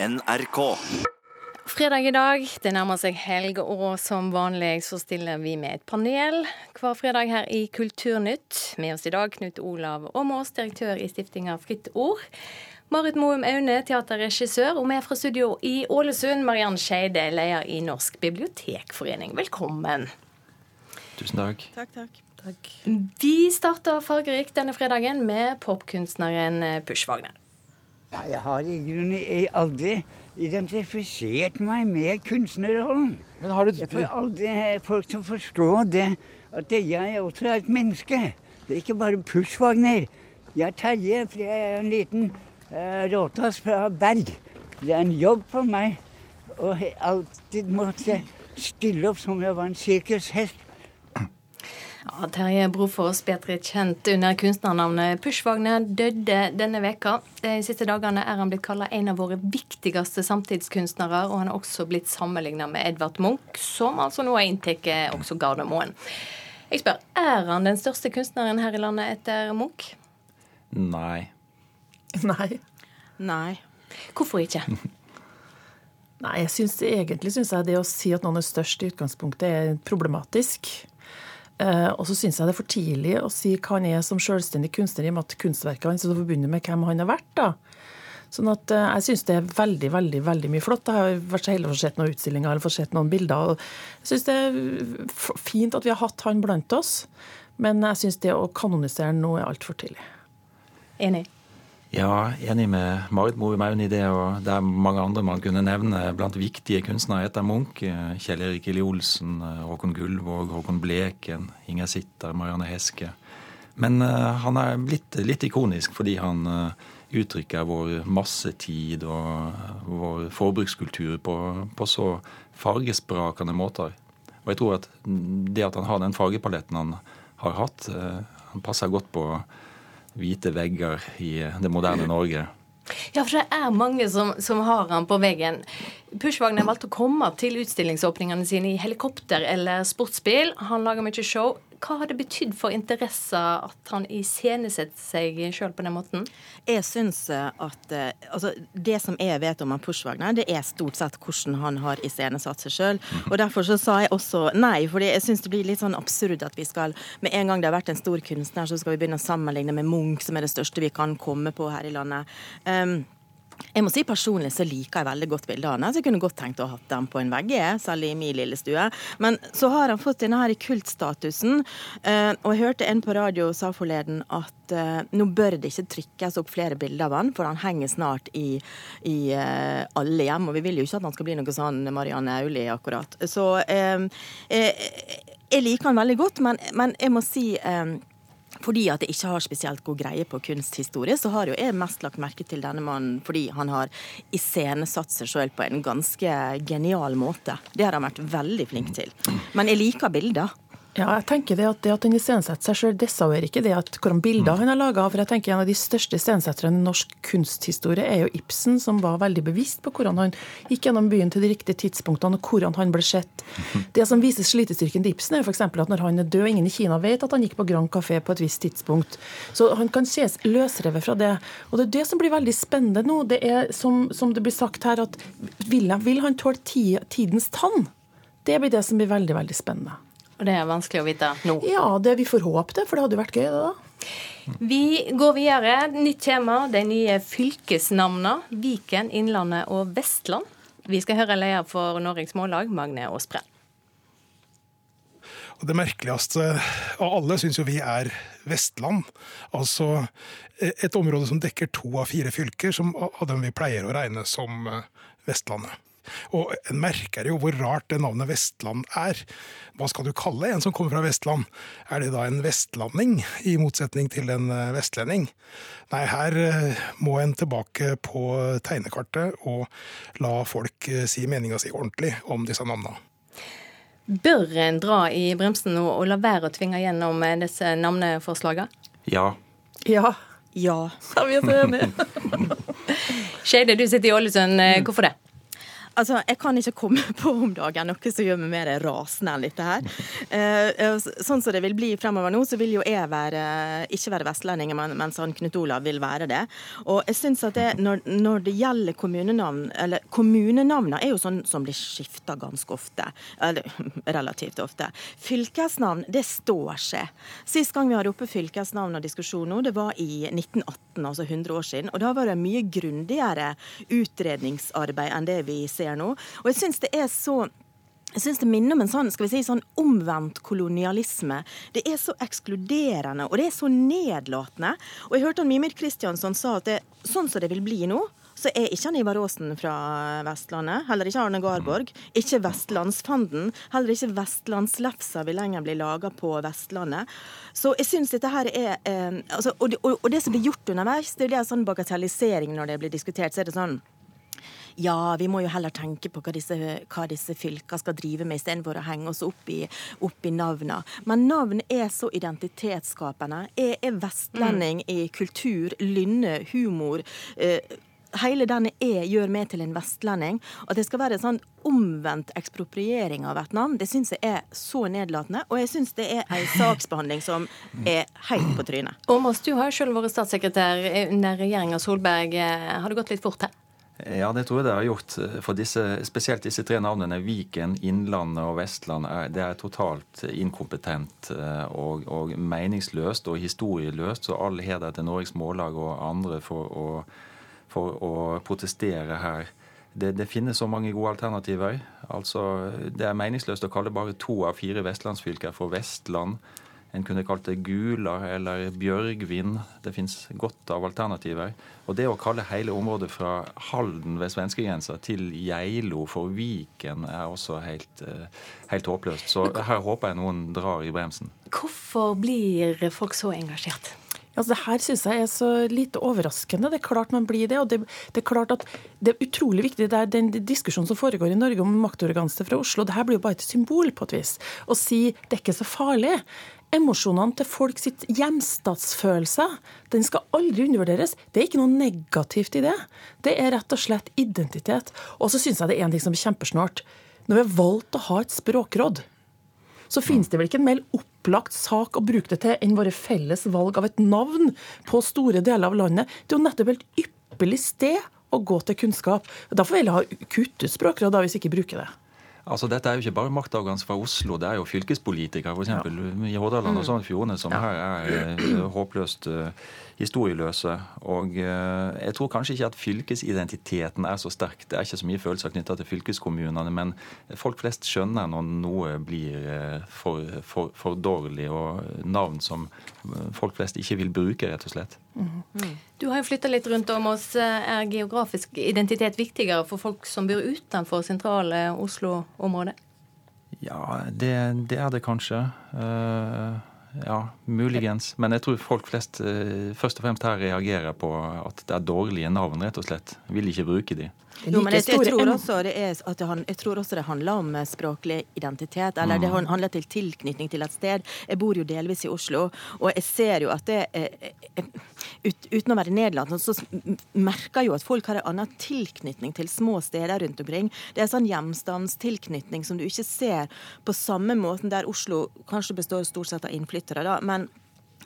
NRK. Fredag i dag, det nærmer seg helg, og som vanlig så stiller vi med et panel hver fredag her i Kulturnytt. Med oss i dag Knut Olav Åmås, direktør i stiftinga Fritt Ord. Marit Moum Aune, teaterregissør, og med fra studio i Ålesund, Mariann Skeide, leder i Norsk bibliotekforening. Velkommen. Tusen takk. Takk, takk. Takk. Vi starter fargerikt denne fredagen med popkunstneren Push Wagner. Ja, jeg har i grunnen aldri identifisert meg med kunstnerrollen. Men har du Jeg får aldri folk til å forstå det at jeg også er et menneske. Det er ikke bare Pushwagner. Jeg er Terje, for jeg er en liten uh, råtass fra Berg. Det er en jobb for meg å alltid måtte stille opp som om jeg var en sirkushest. Terje Brofoss, bedre kjent under kunstnernavnet Pushwagner, døde denne veka. De siste dagene er han blitt kalla en av våre viktigste samtidskunstnere, og han er også blitt sammenligna med Edvard Munch, som altså nå har inntatt også Gardermoen. Jeg spør, er han den største kunstneren her i landet etter Munch? Nei. Nei. Nei. Hvorfor ikke? Nei, jeg synes, Egentlig syns jeg det å si at noen er størst i utgangspunktet er problematisk. Eh, og så syns jeg det er for tidlig å si hva han er som selvstendig kunstner, i og med at kunstverket hans er forbundet med hvem han har vært. da. Sånn at eh, Jeg syns det er veldig veldig, veldig mye flott. Jeg har vært så heldig å få sett noen utstillinger eller få sett noen bilder. Jeg syns det er fint at vi har hatt han blant oss, men jeg syns det å kanonisere han nå er altfor tidlig. Enig. Ja, enig med Marit Moe Maun i det, og det er mange andre man kunne nevne blant viktige kunstnere etter Munch. Kjell Erik Eli Olsen, Håkon Gullvåg, Håkon Bleken, Inger Sitter, Marianne Heske. Men uh, han er blitt litt ikonisk fordi han uh, uttrykker vår massetid og vår forbrukskultur på, på så fargesprakende måter. Og jeg tror at det at han har den fargepaletten han har hatt, uh, han passer godt på hvite vegger i det moderne Norge. Ja, for det er mange som, som har han på veggen. Pushwagner valgte å komme til utstillingsåpningene sine i helikopter eller sportsbil. Han lager mye show. Hva har det betydd for interessa at han iscenesetter seg sjøl på den måten? Jeg syns at altså, Det som jeg vet om Pushwagner, det er stort sett hvordan han har iscenesatt seg sjøl. Derfor så sa jeg også nei, for jeg syns det blir litt sånn absurd at vi skal Med en gang det har vært en stor kunstner, så skal vi begynne å sammenligne med Munch, som er det største vi kan komme på her i landet. Um, jeg må si Personlig så liker jeg veldig godt bildet hans. Jeg kunne godt tenkt å ha hatt dem på en vegg, selv i min lille stue. Men så har han fått denne her kultstatusen. Eh, og jeg hørte en på radio sa forleden at eh, nå bør det ikke trykkes opp flere bilder av han, for han henger snart i, i uh, alle hjem. Og vi vil jo ikke at han skal bli noe sånn Marianne Aulie, akkurat. Så uh, jeg liker han veldig godt, men, men jeg må si fordi at jeg ikke har spesielt god greie på kunsthistorie, så har jo jeg mest lagt merke til denne mannen fordi han har iscenesatt seg sjøl på en ganske genial måte. Det har han vært veldig flink til. Men jeg liker bilder. Ja, jeg tenker det at, det at han iscenesetter seg sjøl, desavouerer ikke det at hvordan bilder han har laga. For jeg tenker en av de største iscenesetterne i norsk kunsthistorie er jo Ibsen, som var veldig bevisst på hvordan han gikk gjennom byen til de riktige tidspunktene, og hvordan han ble sett. Det som viser slitestyrken til Ibsen, er f.eks. at når han er død, ingen i Kina vet at han gikk på Grand Café på et visst tidspunkt. Så han kan ses løsrevet fra det. Og det er det som blir veldig spennende nå. Det er som, som det blir sagt her, at vil, vil han tåle tidens tann? Det blir det som blir veldig, veldig spennende. Og det er vanskelig å vite nå? Ja, det vi får håpe det, for det hadde jo vært gøy, det da. Vi går videre. Nytt tema, de nye fylkesnavna. Viken, Innlandet og Vestland. Vi skal høre leder for Norges Mållag, Magne Aasbrenn. Og Det merkeligste av alle syns jo vi er Vestland. Altså et område som dekker to av fire fylker, som av dem vi pleier å regne som Vestlandet. Og en merker jo hvor rart det navnet Vestland er. Hva skal du kalle en som kommer fra Vestland? Er det da en vestlanding, i motsetning til en vestlending? Nei, her må en tilbake på tegnekartet og la folk si meninga si ordentlig om disse navnene. Bør en dra i bremsen nå og la være å tvinge gjennom disse navneforslagene? Ja. Ja. Ja. ja vi er så enige. Skeide, du sitter i Ålesund. Hvorfor det? Altså, jeg kan ikke komme på om dagen noe som gjør meg mer rasende enn dette her. Uh, sånn som det vil bli fremover nå, så vil jo jeg være, ikke være vestlending, mens han Knut Olav vil være det. Og jeg synes at det, når, når, det gjelder kommunenavn, eller kommunenavnene er jo sånn som blir skifta ganske ofte. Eller relativt ofte. Fylkesnavn, det står seg. Sist gang vi hadde oppe fylkesnavn og diskusjon nå, det var i 1918, altså 100 år siden. Og da var det mye grundigere utredningsarbeid enn det vi ser nå. Og jeg syns det er så jeg synes Det minner om en sånn, skal vi si, sånn omvendt kolonialisme. Det er så ekskluderende og det er så nedlatende. Og Jeg hørte han Mimir Kristiansson sa at det, sånn som det vil bli nå, så er ikke han Ivar Aasen fra Vestlandet. Heller ikke Arne Garborg. Ikke Vestlandsfanden. Heller ikke Vestlandslefsa vil lenger bli laga på Vestlandet. Så jeg syns dette her er eh, altså, og, det, og, og, det som blir gjort underveis, det er en sånn bagatellisering når det blir diskutert. så er det sånn ja, vi må jo heller tenke på hva disse, hva disse fylkene skal drive med, istedenfor å henge oss opp i, opp i navnene. Men navn er så identitetsskapende. Jeg er vestlending mm. i kultur, lynne, humor. Eh, hele denne E gjør meg til en vestlending. At det skal være en sånn omvendt ekspropriering av et navn, det syns jeg er så nedlatende. Og jeg syns det er en saksbehandling som er helt på trynet. Åmås, du har jo selv vært statssekretær under regjeringa Solberg. Har det gått litt fort her? Ja, det tror jeg det har gjort. For disse, spesielt disse tre navnene, Viken, Innlandet og Vestland, det er totalt inkompetent eh, og, og meningsløst og historieløst. Så all heder til Norges Mållag og andre for å, for å protestere her. Det, det, finnes så mange gode alternativer. Altså, Det er meningsløst å kalle bare to av fire vestlandsfylker for Vestland. En kunne kalt det Gula eller Bjørgvin. Det fins godt av alternativer. Og det å kalle hele området fra Halden ved svenskegrensa til Geilo for Viken er også helt, eh, helt håpløst. Så her håper jeg noen drar i bremsen. Hvorfor blir folk så engasjert? Altså, det her syns jeg er så lite overraskende. Det er klart man blir det. Og det, det, er klart at det er utrolig viktig, det er den diskusjonen som foregår i Norge om maktorganse fra Oslo. Det her blir jo bare et symbol på et vis. Å si det er ikke så farlig emosjonene til folk sitt hjemstatsfølelse, den skal aldri undervurderes. Det er ikke noe negativt i det. Det er rett og slett identitet. Og så syns jeg det er en ting som er kjempesnålt. Når vi har valgt å ha et språkråd, så finnes det vel ikke en mer opplagt sak å bruke det til enn våre felles valg av et navn på store deler av landet. Det er jo nettopp et ypperlig sted å gå til kunnskap. Derfor vil jeg ha kutt ut språkråd hvis vi ikke bruker det. Altså, Dette er jo ikke bare maktarroganse fra Oslo, det er jo fylkespolitikere f.eks. Ja. i Hordaland og Sogn og Fjordane som ja. her er uh, håpløst uh, historieløse. Og uh, jeg tror kanskje ikke at fylkesidentiteten er så sterk. Det er ikke så mye følelser knytta til fylkeskommunene, men folk flest skjønner når noe blir for, for, for dårlig, og navn som folk flest ikke vil bruke, rett og slett. Du har jo flytta litt rundt om oss. Er geografisk identitet viktigere for folk som bor utenfor sentrale Oslo-området? Ja, det, det, er det kanskje. Uh, ja, muligens. Men jeg tror folk flest uh, først og fremst her reagerer på at det er dårlige navn, rett og slett. Vil ikke bruke de. Jo, men jeg, jeg, tror også det er, at jeg tror også det handler om eh, språklig identitet. Eller det mm. handler til tilknytning til et sted. Jeg bor jo delvis i Oslo, og jeg ser jo at det ut, Uten å være nedlatende, så merker jeg jo at folk har en annen tilknytning til små steder rundt omkring. Det er sånn hjemstandstilknytning som du ikke ser på samme måten der Oslo kanskje består stort sett av innflyttere, da. men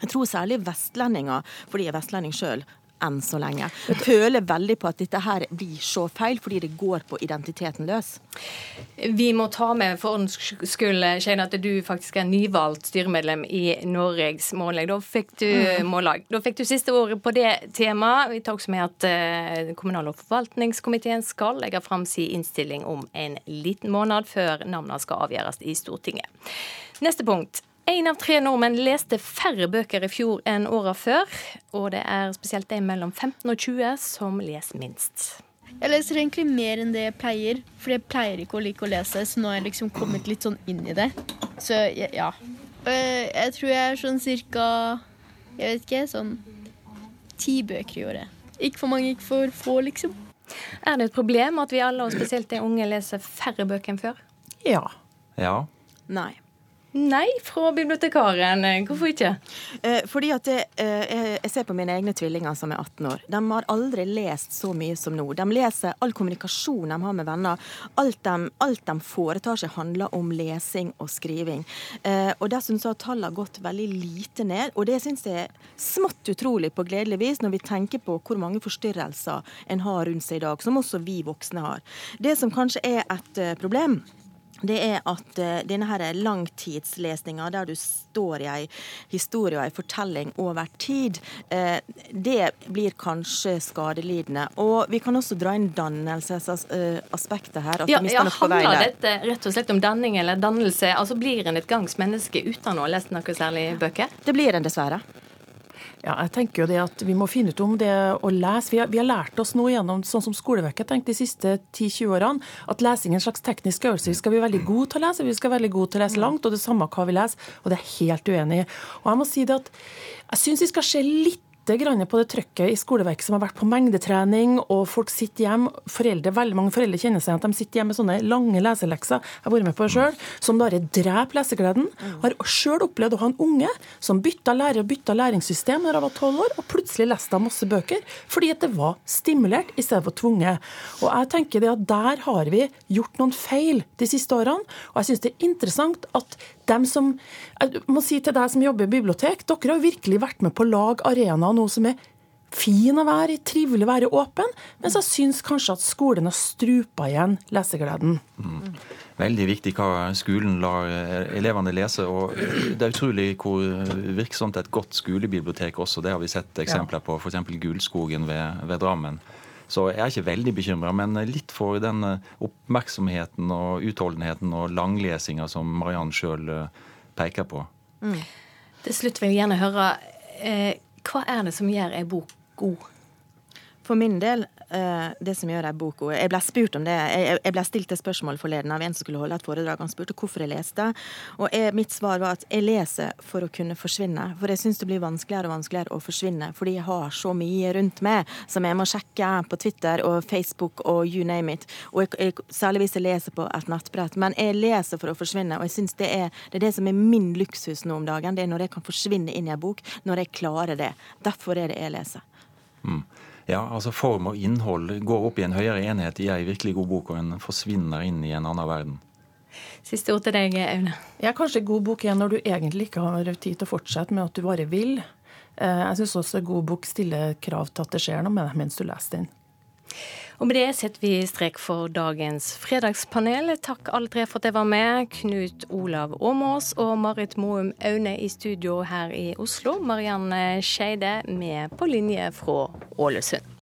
jeg tror særlig vestlendinger, fordi jeg er vestlending sjøl, enn så lenge. Jeg føler veldig på at dette her blir så feil, fordi det går på identiteten løs. Vi må ta med for ordens skyld, Shane, at du faktisk er nyvalgt styremedlem i Norges Mållag. Da fikk du mm. mållag. Da fikk du siste ordet på det temaet. Vi tar også med at uh, kommunal- og forvaltningskomiteen skal legge fram sin innstilling om en liten måned før navnene skal avgjøres i Stortinget. Neste punkt. Én av tre nordmenn leste færre bøker i fjor enn åra før. Og det er spesielt de mellom 15 og 20 som leser minst. Jeg leser egentlig mer enn det jeg pleier, for jeg pleier ikke å like å lese. Så nå har jeg liksom kommet litt sånn inn i det. Så ja. Eh, jeg tror jeg er sånn cirka Jeg vet ikke, sånn ti bøker i året. Ikke for mange, ikke for få, liksom. Er det et problem at vi alle, og spesielt de unge, leser færre bøker enn før? Ja. Ja. Nei. Nei, fra bibliotekaren. Hvorfor ikke? Eh, fordi at jeg, eh, Jeg ser på mine egne tvillinger som er 18 år. De har aldri lest så mye som nå. De leser all kommunikasjon de har med venner. Alt de, alt de foretar seg, handler om lesing og skriving. Eh, og Der så jeg tallene gått veldig lite ned. Og det syns jeg er smått utrolig på gledelig vis, når vi tenker på hvor mange forstyrrelser en har rundt seg i dag, som også vi voksne har. Det som kanskje er et problem, det er at uh, denne her langtidslesninga, der du står i ei historie og ei fortelling over tid, uh, det blir kanskje skadelidende. Og vi kan også dra inn dannelsesaspektet her. ja, ja Handler dette rett og slett om danning eller dannelse? Altså Blir en et gangs menneske uten å ha lest noe særlig bøker? Det blir en, dessverre. Ja, jeg tenker jo det at Vi må finne ut om det å lese. Vi har, vi har lært oss nå gjennom sånn som skoleveket tenkt de siste 10-20 årene, at lesing er en slags teknisk øvelse. Vi skal bli veldig gode til å lese, vi skal være veldig gode til å lese langt, og det samme hva vi leser. Og det er helt uenig. Og jeg må si det at jeg syns vi skal se litt grann på det trøkket i skoleverket som har vært på mengdetrening, og folk sitter hjemme. Foreldre, veldig mange foreldre kjenner seg at de sitter hjemme med sånne lange leselekser jeg har vært med på sjøl, som bare dreper lesegleden. Har sjøl opplevd å ha en unge som bytta lærer og bytta læringssystem når jeg var tolv år, og plutselig leste jeg masse bøker fordi at det var stimulert i stedet for tvunget. Og jeg tenker det at der har vi gjort noen feil de siste årene, og jeg syns det er interessant at dem som Jeg må si til deg som jobber i bibliotek, dere har virkelig vært med på å lage arenaer nå som er fin å være i, trivelig å være åpen, mens jeg syns kanskje at skolen har strupa igjen lesegleden. Mm. Veldig viktig hva skolen lar elevene lese. og Det er utrolig hvor virksomt et godt skolebibliotek også. Det har vi sett eksempler på, f.eks. Gulskogen ved, ved Drammen. Så jeg er ikke veldig bekymra, men litt for den oppmerksomheten og utholdenheten og langlesinga som Mariann sjøl eh, peker på. Mm. Til slutt vil jeg gjerne høre eh, hva er det som gjør ei bok god? For min del, eh, det som gjør ei bok Jeg ble spurt om det. Jeg ble stilt et spørsmål forleden av en som skulle holde et foredrag. Han spurte hvorfor jeg leste. Og jeg, mitt svar var at jeg leser for å kunne forsvinne. For jeg syns det blir vanskeligere og vanskeligere å forsvinne fordi jeg har så mye rundt meg som jeg må sjekke på Twitter og Facebook og you name it. Og jeg, jeg, særlig hvis jeg leser på et nettbrett. Men jeg leser for å forsvinne, og jeg syns det, det, er det som er min luksus nå om dagen. Det er når jeg kan forsvinne inn i en bok. Når jeg klarer det. Derfor er det jeg leser. Mm. Ja, altså Form og innhold går opp i en høyere enhet i ei virkelig god bok, og en forsvinner inn i en annen verden. Siste ord til deg, Aune. Ja, kanskje god bok er når du egentlig ikke har tid til å fortsette med at du bare vil. Eh, jeg syns også god bok stiller krav til at det skjer noe med deg mens du leser den. Og med det setter vi strek for dagens fredagspanel. Takk alle tre for at jeg var med. Knut Olav Åmås og Marit Moum Aune i studio her i Oslo. Marianne Skeide med på linje fra Ålesund.